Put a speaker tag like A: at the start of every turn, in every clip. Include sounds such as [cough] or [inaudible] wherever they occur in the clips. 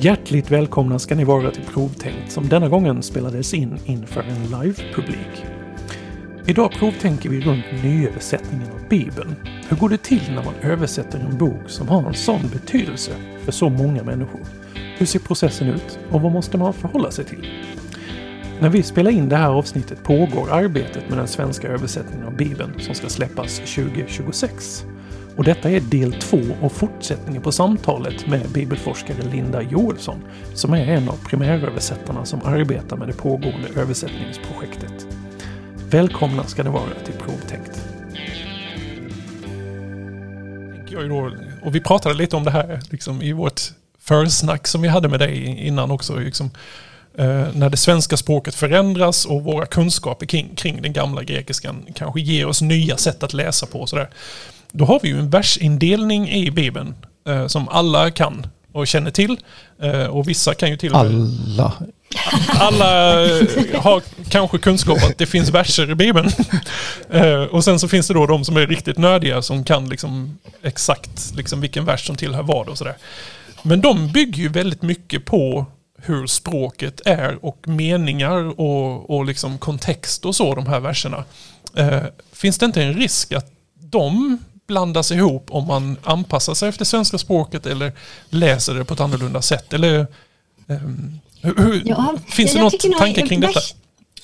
A: Hjärtligt välkomna ska ni vara till Provtänkt som denna gången spelades in inför en live-publik. Idag provtänker vi runt nyöversättningen av Bibeln. Hur går det till när man översätter en bok som har en sån betydelse för så många människor? Hur ser processen ut och vad måste man förhålla sig till? När vi spelar in det här avsnittet pågår arbetet med den svenska översättningen av Bibeln som ska släppas 2026. Och detta är del två och fortsättningen på samtalet med bibelforskare Linda Joelsson som är en av primäröversättarna som arbetar med det pågående översättningsprojektet. Välkomna ska ni vara till Provtänkt. Och vi pratade lite om det här liksom, i vårt försnack som vi hade med dig innan också. Liksom, eh, när det svenska språket förändras och våra kunskaper kring, kring den gamla grekiskan kanske ger oss nya sätt att läsa på. Och sådär. Då har vi ju en versindelning i Bibeln eh, som alla kan och känner till. Eh, och vissa kan ju till och
B: med... Alla?
A: Alla eh, har kanske kunskap att det finns verser i Bibeln. Eh, och sen så finns det då de som är riktigt nödiga som kan liksom exakt liksom vilken vers som tillhör vad och sådär. Men de bygger ju väldigt mycket på hur språket är och meningar och, och liksom kontext och så, de här verserna. Eh, finns det inte en risk att de blandas ihop om man anpassar sig efter svenska språket eller läser det på ett annorlunda sätt? Eller, um, hur, ja, finns det något tanke kring detta?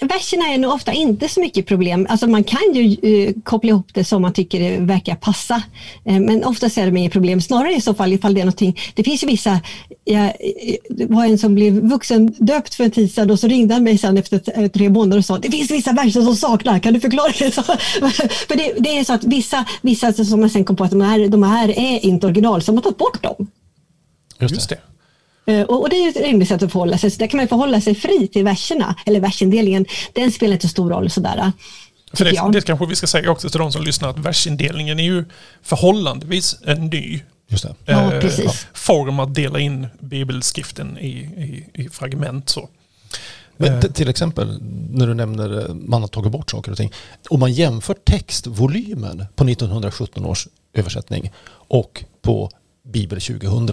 C: Verserna är nog ofta inte så mycket problem. Alltså man kan ju eh, koppla ihop det som man tycker det verkar passa. Eh, men oftast är det inget problem. Snarare i så fall ifall det är någonting. Det finns ju vissa, jag, det var en som blev vuxen döpt för en tid sedan och så ringde han mig sen efter eh, tre månader och sa det finns vissa verser som saknar, kan du förklara det? [laughs] Så, för det, det, är så att vissa, vissa som man sen kom på att de här, de här är inte original, så man har tagit bort dem.
A: Just det.
C: Eh, och, det är ett rimligt sätt att förhålla sig. Så där kan man förhålla sig fri till verserna, eller versindelningen. Den spelar inte så stor roll sådär.
A: För det, det kanske vi ska säga också till de som lyssnar att versindelningen är ju förhållandevis en ny
C: ja, eh,
A: form att dela in bibelskriften i, i, i fragment. Så.
B: Men eh. till exempel när du nämner att man har tagit bort saker och ting. Om man jämför textvolymen på 1917 års översättning och på Bibel 2000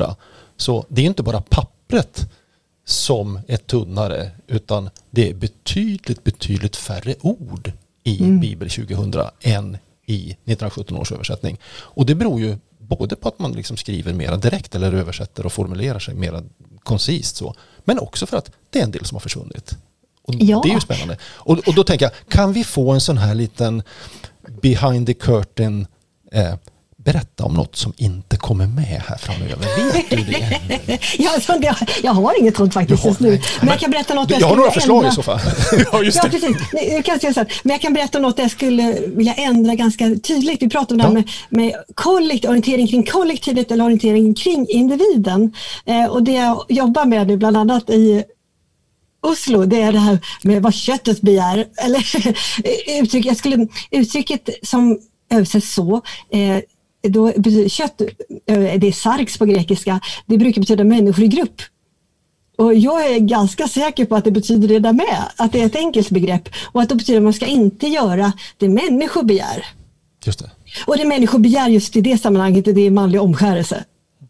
B: så det är inte bara pappret som är tunnare utan det är betydligt, betydligt färre ord i mm. Bibel 2000 än i 1917 års översättning. Och det beror ju både på att man liksom skriver mera direkt eller översätter och formulerar sig mera koncist så, men också för att det är en del som har försvunnit. Och ja. Det är ju spännande. Och, och då tänker jag, kan vi få en sån här liten behind the curtain eh, berätta om något som inte kommer med här framöver. Vet du det? [laughs]
C: jag, jag, jag har inget sånt faktiskt just nu. Men jag kan berätta något
B: jag, jag har några förslag ändra. i så fall. [laughs]
C: ja, just det. ja, precis. Jag kan säga så här. Men jag kan berätta något jag skulle vilja ändra ganska tydligt. Vi pratar om det här med, med kollekt, orientering kring kollektivet eller orientering kring individen. Eh, och det jag jobbar med nu bland annat i Oslo, det är det här med vad köttet begär. [laughs] Eller uttryck, jag skulle, uttrycket som översätts så, eh, då, kött, eh, det är sarx på grekiska, det brukar betyda människor i grupp. Och jag är ganska säker på att det betyder det där med, att det är ett enkelt begrepp och att det betyder att man ska inte göra det människor begär.
B: Just det.
C: Och det människor begär just i det sammanhanget, det är manlig omskärelse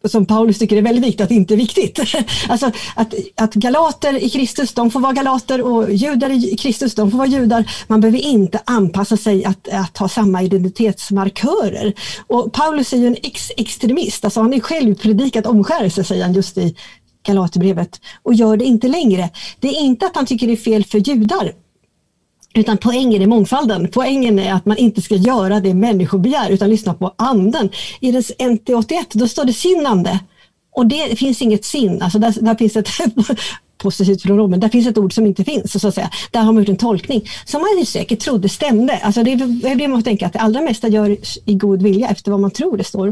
C: som Paulus tycker är väldigt viktigt, att det inte är viktigt. [laughs] alltså att, att galater i Kristus, de får vara galater och judar i Kristus, de får vara judar. Man behöver inte anpassa sig att, att ha samma identitetsmarkörer. Och Paulus är ju en ex-extremist, alltså han är själv predikat omskärelse, säger han just i Galaterbrevet, och gör det inte längre. Det är inte att han tycker det är fel för judar, utan poängen är mångfalden. Poängen är att man inte ska göra det människor begär utan lyssna på anden. I den NT81 då står det sinnande och det finns inget sin. Alltså där, där finns ett [laughs] positivt pronomen. Där finns ett ord som inte finns. Så att säga. Där har man gjort en tolkning som man säkert trodde stämde. Alltså det är det man tänka att det allra mesta gör i god vilja efter vad man tror det står.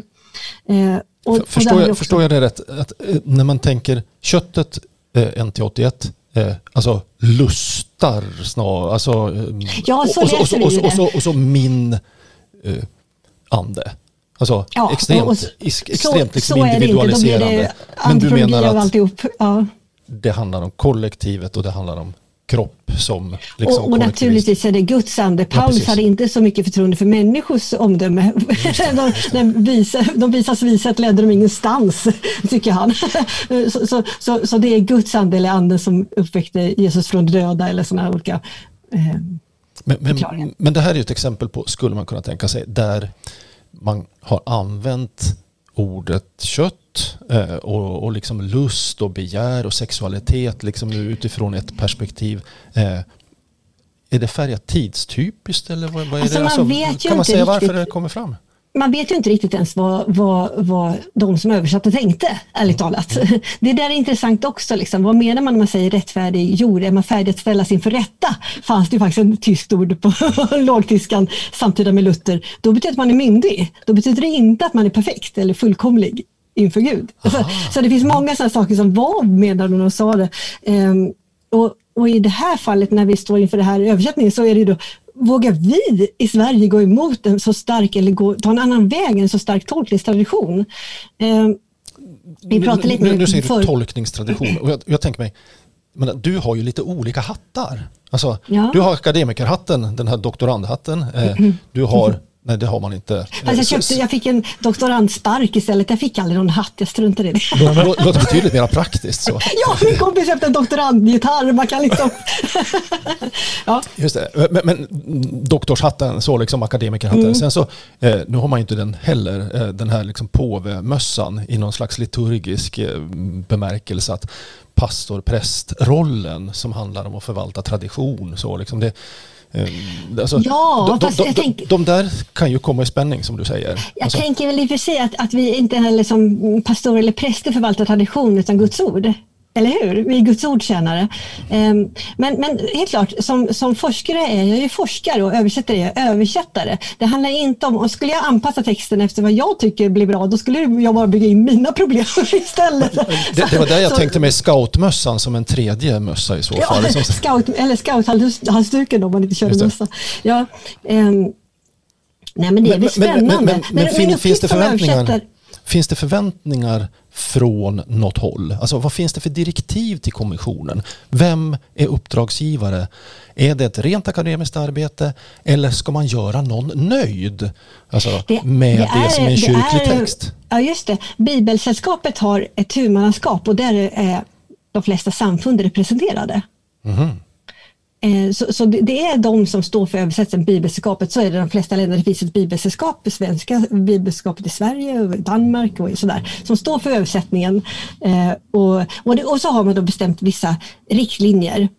B: Eh, och, förstår, och jag, också... förstår jag det rätt? Att, eh, när man tänker köttet eh, NT81 eh, alltså lustar snarare. Alltså,
C: eh, ja, så och,
B: och, och, och, och, så, och så min eh, ande. Alltså ja, extremt, och, extremt liksom så individualiserande.
C: Det Men du menar att
B: ja. det handlar om kollektivet och det handlar om kropp som
C: liksom Och, och naturligtvis är det Guds ande. Paulus ja, hade inte så mycket förtroende för människors omdöme. [laughs] de, de, visa, de visas visat ledde de ingenstans, [laughs] tycker han. [laughs] så, så, så, så, det är Guds ande eller anden som uppväckte Jesus från döda eller sådana olika eh,
B: men, men, men det här är ett exempel på, skulle man kunna tänka sig, där man har använt ordet kött eh, och, och liksom lust och begär och sexualitet liksom utifrån ett perspektiv. Eh, är det färgat tidstypiskt eller vad, vad är
C: alltså
B: det?
C: Alltså, man
B: kan man säga riktigt. varför det kommer fram?
C: man vet ju inte riktigt ens vad, vad, vad de som översatte tänkte, ärligt mm. talat. [laughs] Det där är intressant också. Liksom. Vad menar man när man säger rättfärdig jord? Är man färdig att ställas inför rätta? Fanns det faktiskt ett tyskt ord på [laughs] lågtyskan samtida med Luther. Då betyder det att man är myndig. Då betyder det inte att man är perfekt eller fullkomlig inför Gud. Så, så, det finns många sådana saker som vad menar de sa det? Um, och, och, i det här fallet när vi står inför det här översättningen så är det då vågar vi i Sverige gå emot en så stark eller gå, ta en annan väg, en så stark tolkningstradition? Eh,
B: vi pratade lite nu, nu säger för... du tolkningstradition och jag, jag tänker mig, men du har ju lite olika hattar. Alltså, ja. Du har akademikerhatten, den här doktorandhatten. Eh, du har Nej, det har man inte.
C: Alltså jag, köpte, jag fick en doktorandspark istället. Jag fick aldrig någon hatt, jag struntade i det.
B: Det låter betydligt mer praktiskt så. [laughs]
C: ja, min kompis köpte en doktorandgitarr. Man kan liksom... [laughs]
B: ja. Just det. Men, men doktorshatten, så liksom akademikerhatten. Mm. Sen så, eh, nu har man ju inte den heller, eh, den här liksom påvemössan i någon slags liturgisk eh, bemärkelse. Att pastor, prästrollen som handlar om att förvalta tradition. Så liksom det,
C: alltså, ja,
B: de, fast de, jag de, tänk... de där kan ju komma i spänning som du säger.
C: Jag alltså. tänker väl i och för sig att, att vi inte heller som pastor eller präster förvaltar tradition utan Guds ord. Eller hur? Vi är Guds ordtjänare. Ehm, men, men helt klart, som, som forskare är jag ju forskare och översättare är jag översättare. Det handlar inte om, och skulle jag anpassa texten efter vad jag tycker blir bra, då skulle jag bara bygga in mina problem [laughs] istället.
B: Det, det var där jag så, tänkte mig scoutmössan som en tredje mössa i så fall.
C: Ja, [laughs] scout, eller scouthalsduken om man inte körde mössa. Ja, um, nej men det är väl spännande. Men, men,
B: men, men finns det förväntningar? Finns det förväntningar från något håll? Alltså vad finns det för direktiv till kommissionen? Vem är uppdragsgivare? Är det ett rent akademiskt arbete eller ska man göra någon nöjd alltså, det, med det, är, det som är en kyrklig är, text?
C: Ja just det. Bibelsällskapet har ett huvudmannaskap och där är de flesta samfund representerade. Mm. Eh, så, så, det är de som står för översättningen, bibelsällskapet. Så är det i de flesta länder. Det finns ett bibelsällskap, svenska bibelsällskapet i Sverige och Danmark och sådär, som står för översättningen. Eh, och, och, det, och så har man då bestämt vissa riktlinjer.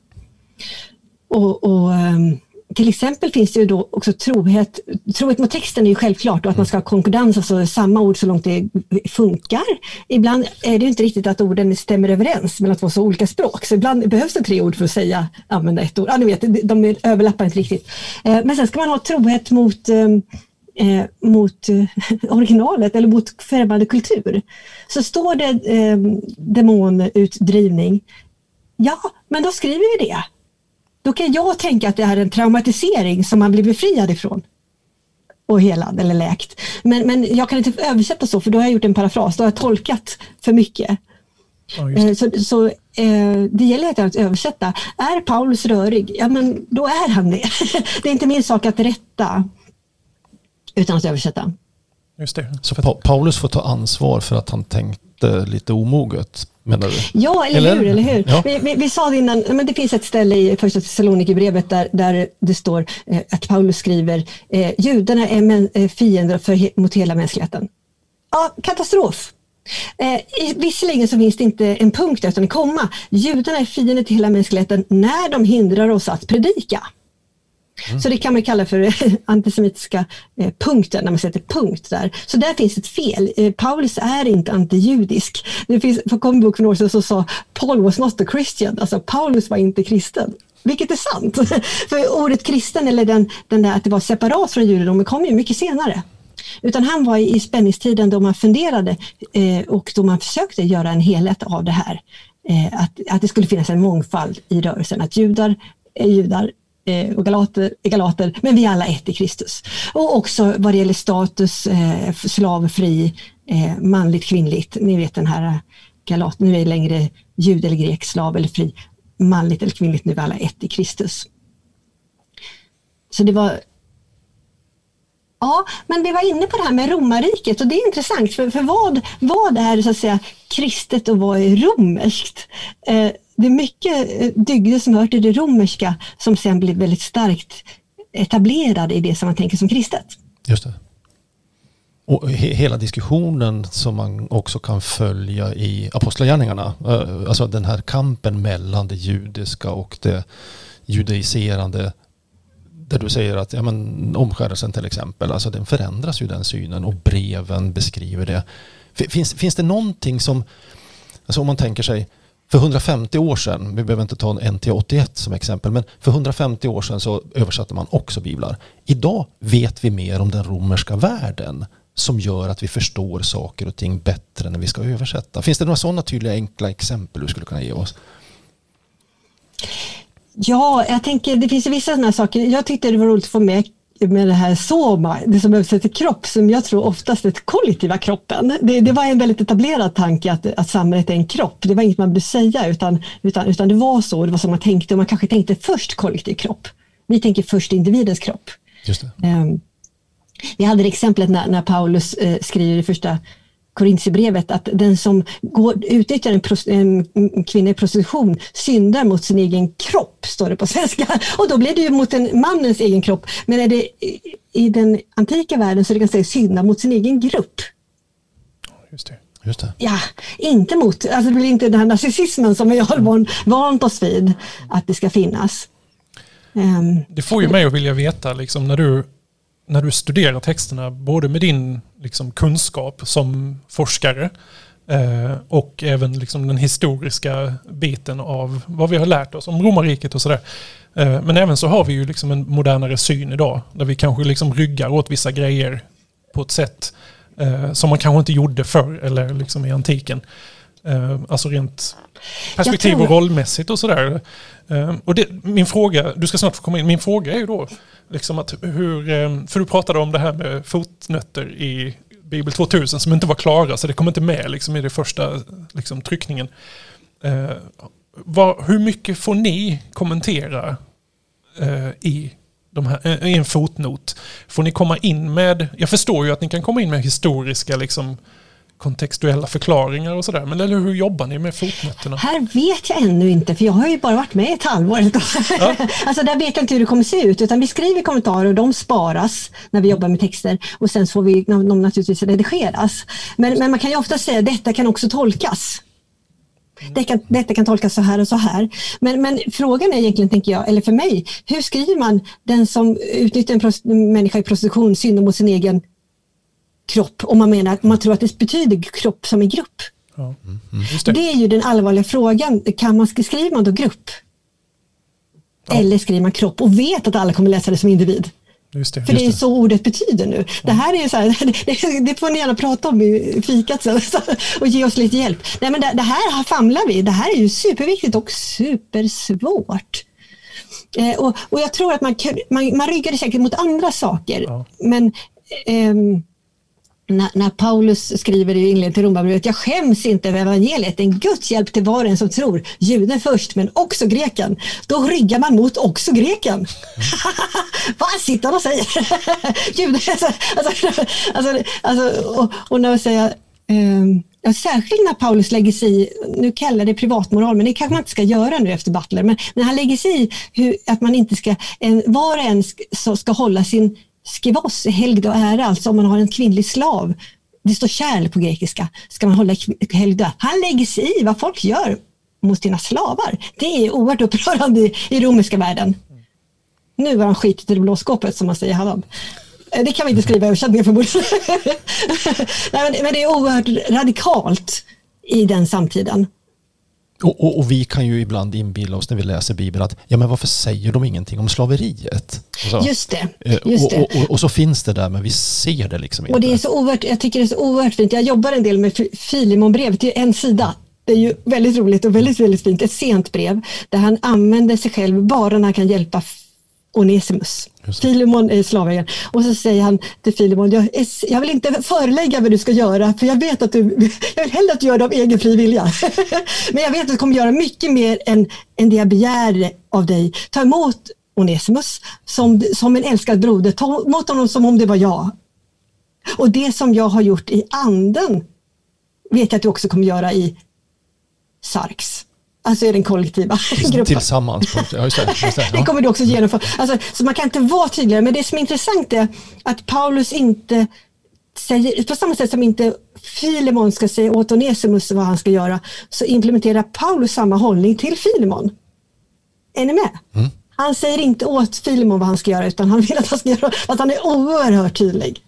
C: Och, och ehm, till exempel finns det ju då också trohet, trohet mot texten är ju självklart och att man ska ha konkordans, alltså samma ord så långt det funkar. Ibland är det inte riktigt att orden stämmer överens mellan två så olika språk, så ibland behövs det tre ord för att säga, använda ett ord. Ja, ni vet, de överlappar inte riktigt. Eh, men sen ska man ha trohet mot eh, eh mot eh, [laughs] originalet eller mot främmande kultur. Så står det eh, demonutdrivning, ja, men då skriver vi det. Då kan jag tänka att det är en traumatisering som man blir befriad ifrån och helad eller läkt. Men, men jag kan inte översätta så för då har jag gjort en parafras, då har jag tolkat för mycket. Ja, eh, så, så eh, det gäller att översätta. Är Paulus rörig? Ja, men då är han det. [laughs] det är inte min sak att rätta utan att översätta.
B: Just det. Så pa Paulus får ta ansvar för att han tänkte lite omoget menar du?
C: Ja, eller, eller? hur? Eller hur? Ja. Vi, vi, vi, sa det innan, men det finns ett ställe i första Thessalonikerbrevet där, där det står eh, att Paulus skriver eh, judarna är men, eh, fiender för, mot hela mänskligheten. Ja, katastrof. Eh, visserligen så finns det inte en punkt utan en komma. Judarna är fiender till hela mänskligheten när de hindrar oss att predika. Mm. Så det kan man kalla för eh, antisemitiska eh, punkten, när man sätter punkt där. Så där finns ett fel. Eh, Paulus är inte antijudisk. Det finns, för kom bok för några år sedan som sa Paul was not a Christian, alltså Paulus var inte kristen. Vilket är sant. [laughs] för ordet kristen, eller den, den där att det var separat från judendomen, kom ju mycket senare. Utan han var i spänningstiden då man funderade eh, och då man försökte göra en helhet av det här. Eh, att, att det skulle finnas en mångfald i rörelsen, att judar är judar, Eh, och galater, galater, men vi är alla ett i Kristus. Och också vad det gäller status, eh, slavfri, eh, manligt, kvinnligt. Ni vet den här eh, galat, nu är det längre jud eller grek, slav eller fri. manligt eller kvinnligt, nu är alla ett i Kristus. Så det var Ja, men vi var inne på det här med romarriket och det är intressant för, för vad, vad är så att säga kristet och vad är romerskt? Eh, det är mycket eh, dygder som hör till det romerska som sen blir väldigt starkt etablerade i det som man tänker som kristet.
B: Just det. Och he hela diskussionen som man också kan följa i Apostlagärningarna, eh, alltså den här kampen mellan det judiska och det judiserande där du säger att ja, men, omskärelsen till exempel, alltså den förändras ju den synen och breven beskriver det. Finns, finns det någonting som, alltså om man tänker sig, för 150 år sedan, vi behöver inte ta en NT81 som exempel, men för 150 år sedan så översatte man också biblar. Idag vet vi mer om den romerska världen som gör att vi förstår saker och ting bättre när vi ska översätta. Finns det några sådana tydliga enkla exempel du skulle kunna ge oss?
C: Ja, jag tänker det finns vissa sådana saker. Jag tyckte det var roligt att få med med det här soma, det som översätter kropp, som jag tror oftast är kollektiva kroppen. Det, det, var en väldigt etablerad tanke att, att samhället är en kropp. Det var inget man behövde säga utan, utan, utan det var så, det var så man tänkte och man kanske tänkte först kollektiv kropp. Vi tänker först individens kropp.
B: Just det.
C: Um, vi hade exemplet när, när Paulus eh, skriver i första Korintierbrevet att den som går, utnyttjar en, en, kvinna i prostitution syndar mot sin egen kropp, står det på svenska. Och då blir det ju mot en mannens egen kropp. Men är det i, den antika världen så är det ganska synda mot sin egen grupp.
A: Just det.
B: Just det.
C: Ja, inte mot, alltså det blir inte den här narcissismen som vi har vant oss vid att det ska finnas.
A: Um, det får ju mig att vilja veta, liksom, när du när du studerar texterna, både med din liksom, kunskap som forskare eh, och även liksom, den historiska biten av vad vi har lärt oss om romarriket och sådär. Eh, men även så har vi ju liksom en modernare syn idag, där vi kanske liksom ryggar åt vissa grejer på ett sätt eh, som man kanske inte gjorde förr eller liksom i antiken. Eh, alltså rent perspektiv och rollmässigt och sådär. Eh, och det, min fråga, du ska snart få komma in, min fråga är ju då, liksom att hur, eh, för du pratade om det här med fotnötter i Bibel 2000 som inte var klara, så det kom inte med liksom, i den första liksom, tryckningen. Eh, vad, hur mycket får ni kommentera eh, i, här, eh, i en fotnot? Får ni komma in med, jag förstår ju att ni kan komma in med historiska liksom, kontextuella förklaringar och sådär. Men eller hur jobbar ni med fotnoterna?
C: Här vet jag ännu inte, för jag har ju bara varit med ett halvår. Ja. [laughs] alltså där vet jag inte hur det kommer se ut, utan vi skriver kommentarer och de sparas när vi jobbar med texter och sen får vi de naturligtvis redigeras. Men, men man kan ju ofta säga att detta kan också tolkas. Det kan, detta kan tolkas så här och så här. Men, men frågan är egentligen, tänker jag, eller för mig, hur skriver man den som utnyttjar en människa i prostitution synder mot sin egen kropp om man menar att man tror att det betyder kropp som en grupp. Ja. Mm, mm. Det. det. är ju den allvarliga frågan. Kan man, skriver man då grupp? Ja. Eller skriver man kropp och vet att alla kommer läsa det som individ?
A: Just det,
C: För det är så ordet betyder nu. Ja. Det här är så här, [laughs] det, det, får ni gärna prata om i fikat sen och ge oss lite hjälp. Nej, men det, det här famlar vi. Det här är ju superviktigt och supersvårt. Eh, och, och jag tror att man, man, man ryggar säkert mot andra saker. Ja. Men ehm, när, när, Paulus skriver i inledningen till Romarbrevet, jag skäms inte över evangeliet, en Guds hjälp till var och en som tror, juden först men också greken. Då ryggar man mot också greken. [laughs] Vad sitter han och säger? [laughs] juden, [laughs] alltså, alltså, alltså, alltså, och, och när man säger eh, Ja, särskilt när Paulus lägger sig i, nu kallar det privatmoral, men det kanske man inte ska göra nu efter Butler, men när han lägger sig i hur, att man inte ska, en, var och en ska, ska hålla sin skivos, helgd och ära, alltså om man har en kvinnlig slav. Det står kärl på grekiska, ska man hålla helgd Han lägger sig i vad folk gör mot sina slavar. Det är oerhört upprörande i, i romerska världen. Nu var han skitit i det blå skåpet som man säger Hallam. Eh, det kan vi inte skriva i översättningen förmodligen. [laughs] Nej, men, men det är oerhört radikalt i den samtiden.
B: Och, och, och, vi kan ju ibland inbilla oss när vi läser Bibeln att ja, men varför säger de ingenting om slaveriet?
C: Så, just det. Eh, just
B: och, och, och, så finns det där men vi ser det liksom inte.
C: Och det är så oerhört, jag tycker det är så oerhört fint. Jag jobbar en del med Filemonbrevet, det är en sida. Det är ju väldigt roligt och väldigt, väldigt fint. Ett sent brev där han använder sig själv bara när han kan hjälpa Onesimus. Filemon är slavägaren. Och så säger han till Filemon, jag, jag, vill inte förelägga vad du ska göra, för jag vet att du, [laughs] jag vill hellre att du gör det av egen fri vilja. [laughs] Men jag vet att du kommer göra mycket mer än, än det jag begär av dig. Ta emot Onesimus som, som en älskad broder, ta emot honom som om det var jag. Och det som jag har gjort i anden vet jag att du också kommer göra i Sarks. Alltså i den kollektiva [laughs] gruppen.
B: Tillsammans.
C: Ja, just det, just det, ja. det kommer du också genomföra. Alltså, så man kan inte vara tydligare, men det som är intressant är att Paulus inte säger, på samma sätt som inte Filemon ska säga åt Onesimus vad han ska göra, så implementerar Paulus samma hållning till Filemon. Är ni med? Mm. Han säger inte åt Filemon vad han ska göra, utan han vill att han ska göra, att han är oerhört tydlig.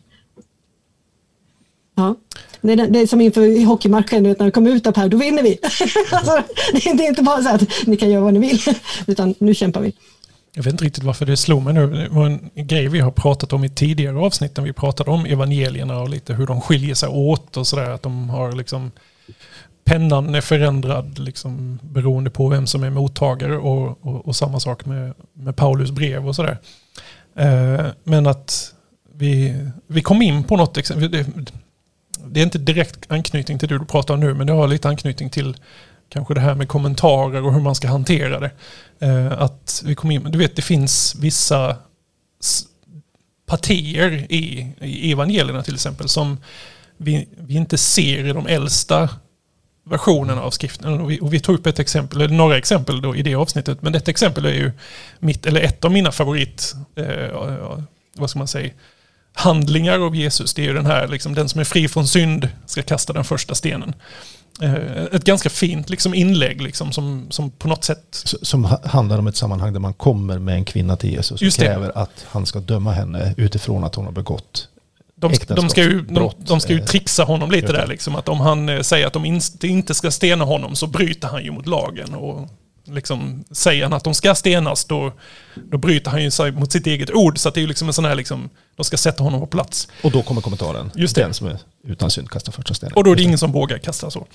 C: Ja. Det är, det är som inför hockeymatchen, när vi kommer ut upp här, då vinner vi. [laughs] alltså, det, är, det är inte bara så att ni kan göra vad ni vill, [laughs] utan nu kämpar vi.
A: Jag vet inte riktigt varför det slog mig nu. Det var en grej vi har pratat om i tidigare avsnitt när vi pratade om evangelierna och lite hur de skiljer sig åt och sådär. Att de har liksom pennan är förändrad liksom, beroende på vem som är mottagare och, och, och samma sak med, med Paulus brev och sådär. Eh, men att vi, vi kom in på något exempel det är inte direkt anknytning till det du pratar om nu, men det har lite anknytning till kanske det här med kommentarer och hur man ska hantera det. Eh, att vi kom in, du vet det finns vissa partier i, i evangelierna till exempel som vi, vi inte ser i de äldsta versionerna av skriften. Och vi, och vi tog upp ett exempel, eller några exempel då i det avsnittet, men ett exempel är ju mitt, eller ett av mina favorit, eh, vad ska man säga, handlingar av Jesus. Det är ju den här, liksom, den som är fri från synd ska kasta den första stenen. Eh, ett ganska fint liksom, inlägg liksom, som, som på något sätt...
B: Som handlar om ett sammanhang där man kommer med en kvinna till Jesus och kräver att han ska döma henne utifrån att hon har begått
A: de, de, ska ju, de, de, ska ju eh, trixa honom lite där liksom. Att om han eh, säger att de inte ska stena honom så bryter han ju mot lagen. Och liksom, säger han att de ska stenas då, då bryter han ju sig mot sitt eget ord. Så det är ju liksom en sån här, liksom, de ska sätta honom på plats.
B: Och då kommer kommentaren. Just det. Den som är utan synd kastar första stenen.
A: Och då är det ingen som vågar kasta så.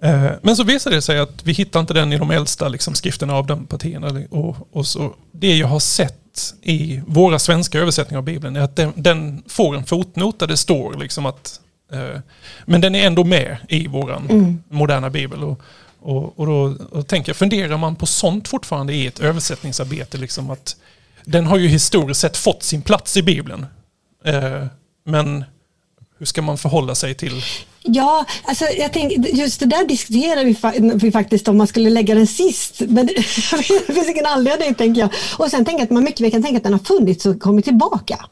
A: Eh, men så visar det sig att vi hittar inte den i de äldsta liksom, skrifterna av de partierna. Och, och så, det jag har sett i våra svenska översättningar av Bibeln är att den, den får en fotnot där det står liksom att eh, men den är ändå med i vår mm. moderna bibel. Och, och, och då och tänker jag, funderar man på sånt fortfarande i ett översättningsarbete? Liksom att den har ju historiskt sett fått sin plats i Bibeln. Eh, men hur ska man förhålla sig till?
C: Ja, alltså jag tänk, just det där diskuterar vi, vi, faktiskt om man skulle lägga den sist. Men [laughs] det finns ingen anledning tänker jag. Och sen tänker jag att man mycket väl kan tänka att den har funnits och kommit tillbaka.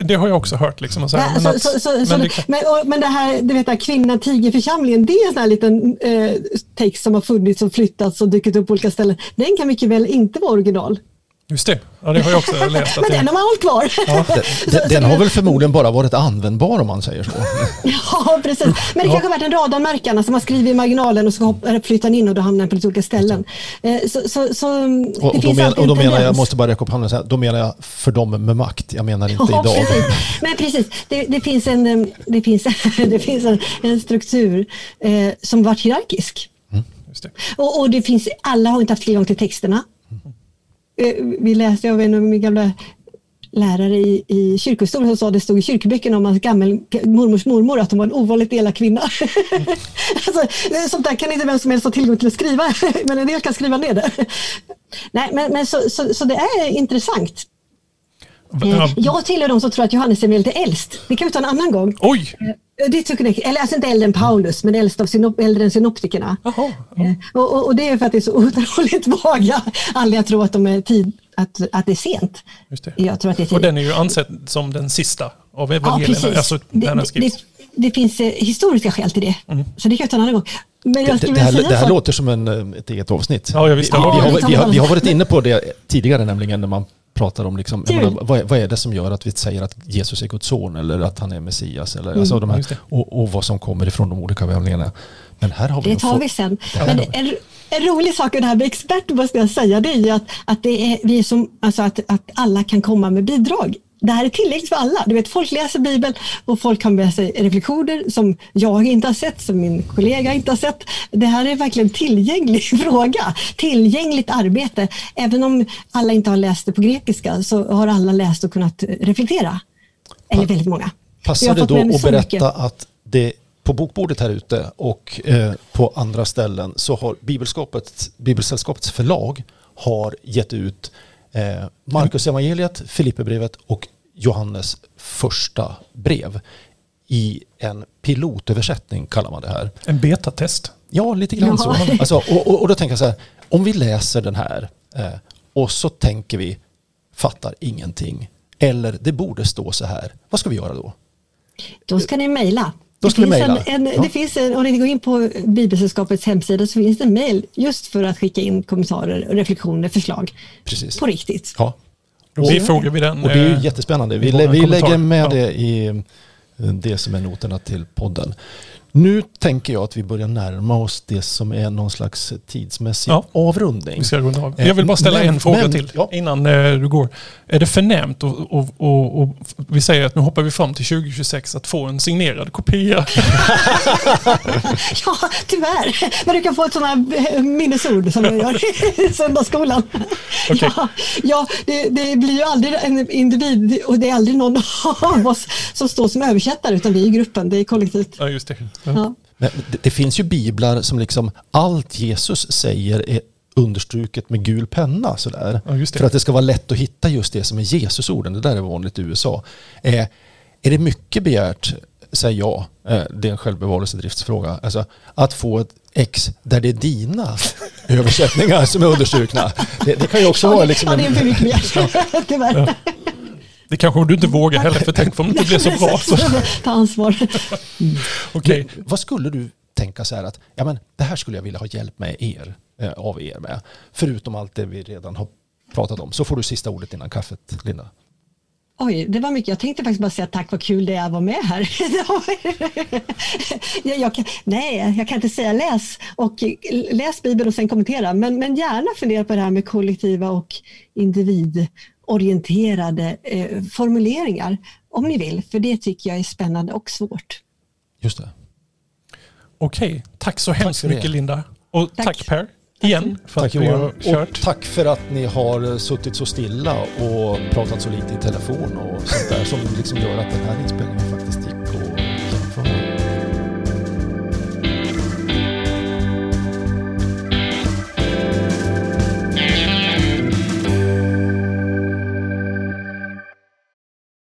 A: Det har jag också hört. Liksom,
C: så här, men, så, så, så, men, det, men, men, det här, du vet, kvinna tiger församlingen, det är en sån här liten eh, text som har funnits och flyttats och dykt upp på olika ställen. Den kan mycket väl inte vara original.
A: Just det, ja, det har jag också [laughs] läst.
C: Men den har man hållit kvar. Ja. [laughs]
B: Den, den har väl förmodligen bara varit användbar om man säger så. [laughs]
C: ja, precis. Men det ja. kanske har varit en radarmärkarna som man skriver i marginalen och så flyttar in och då hamnar den på lite olika ställen. Eh, så, så, så
B: och, och, då, men, och då menar jag, jag måste bara räcka upp handen och säga, då menar jag för dem med makt. Jag menar inte ja, idag.
C: Precis. Men precis, det, det, finns en, det finns, det finns en, en struktur eh, som varit hierarkisk. Mm. Det. Och, och det finns, alla har inte haft tillgång till texterna. Eh, vi läste av en av mina gamla lärare i, i kyrkostolen som sa att det stod i kyrkböckerna om hans gammel mormors mormor att hon var en ovanligt elak kvinna. [laughs] alltså, eh, sånt där kan inte vem som helst ha tillgång till att skriva, [laughs] men en del kan skriva ner det. Nej, men, men så, så, så, det är intressant. Eh, jag tillhör de som tror att Johannes är lite äldst. Det kan vi ta en annan gång.
A: Oj!
C: Eh, det tycker jag, eller alltså inte äldre än Paulus, men äldst av synop, äldre än synoptikerna. Jaha, ja. och, och, och, det är för att det är så [laughs] otroligt vaga anledningar att tro att, de är tid, att, att det är sent.
A: Just det. Jag tror att det är tid. Och den är ju ansedd som den sista av evangelierna. Ja, alltså,
C: det, det, det, finns eh, historiska skäl till det, mm. så det kan jag ta en annan gång.
B: Men jag det, det, här, det här låter som en, ett eget avsnitt.
A: Ja, jag visste.
B: Vi, vi, har, vi, har, vi har varit inne på det tidigare, nämligen när man pratar om liksom, menar, vad, vad, är det som gör att vi säger att Jesus är Guds son eller att han är Messias eller, mm, alltså de här, och, och, vad som kommer ifrån de olika evangelisterna.
C: Men här har vi det tar vi sen. Men en, en, rolig sak med det här med expert måste jag säga, det är ju att, att, det är, vi är som, alltså att, att alla kan komma med bidrag det här är tillgängligt för alla. Du vet, folk läser Bibeln och folk har med sig reflektioner som jag inte har sett, som min kollega inte har sett. Det här är verkligen en tillgänglig [laughs] fråga. Tillgängligt arbete. Även om alla inte har läst det på grekiska så har alla läst och kunnat reflektera. Eller väldigt många.
B: Passar det då att berätta mycket. att det på bokbordet här ute och eh, på andra ställen så har Bibelsällskapets förlag har gett ut eh, Markus evangeliet, Filipperbrevet och Johannes första brev i en pilotöversättning kallar man det här.
A: En betatest?
B: Ja, lite grann så. [laughs] Alltså, och, och, och, då tänker jag så här, om vi läser den här eh, och så tänker vi, fattar ingenting, eller det borde stå så här, vad ska vi göra då?
C: Då ska ni mejla.
B: Då ska det, finns
C: en, en, ja. det finns en, om ni går in på Bibelsällskapets hemsida så finns det en mejl just för att skicka in kommentarer, reflektioner, förslag.
B: Precis.
C: På riktigt.
B: Ja.
A: Då bifogar vi den.
B: Och det är ju eh, jättespännande. Vi, vi lägger med ja. det i eh, det som är noterna till podden. Nu tänker jag att vi börjar närma oss det som är någon slags tidsmässig ja. avrundning.
A: Vi ska runda av. Jag vill bara ställa men, en fråga men, till ja. innan eh, du går. Är det förnämt och, och, och, och, vi säger att nu hoppar vi fram till 2026 att få en signerad kopia? [laughs]
C: ja, tyvärr. Men du kan få ett sådant här minnesord som jag gör i [laughs] söndagsskolan. Okay. Ja, ja det, det, blir ju aldrig en individ och det är aldrig någon av oss som står som översättare utan vi är gruppen, det är kollektivt.
A: Ja, just det.
B: Ja. Men det, det, finns ju biblar som liksom allt Jesus säger är understruket med gul penna sådär. Ja, för att det ska vara lätt att hitta just det som är Jesusorden. Det där är vanligt i USA. Eh, är det mycket begärt, säger jag, eh, det är en självbevarelsedriftsfråga, alltså, att få ett ex där det är dina översättningar som är understrukna. Det, det kan ju också vara liksom...
C: Ja, det är för mycket begärt. [laughs]
A: Det kanske du inte vågar heller, för tänk om det inte blir så bra. Så. [laughs]
C: Ta ansvar. [laughs]
B: Mm. Okay. Vad skulle du tänka så här att ja, men det här skulle jag vilja ha hjälp med er, eh, av er med? Förutom allt det vi redan har pratat om. Så får du sista ordet innan kaffet, Linda.
C: Oj, det var mycket. Jag tänkte faktiskt bara säga tack vad kul det är att vara med här. [laughs] jag, jag kan, nej, jag kan inte säga läs och läs Bibeln och sen kommentera, men, men gärna fundera på det här med kollektiva och individ orienterade eh, formuleringar om ni vill, för det tycker jag är spännande och svårt.
B: Just det.
A: Okej, tack så hemskt tack mycket Linda. Och tack, tack Per igen
B: för tack, att Johan. har kört. Och tack för att ni har suttit så stilla och pratat så lite i telefon och sånt där som liksom gör att den här inspelningen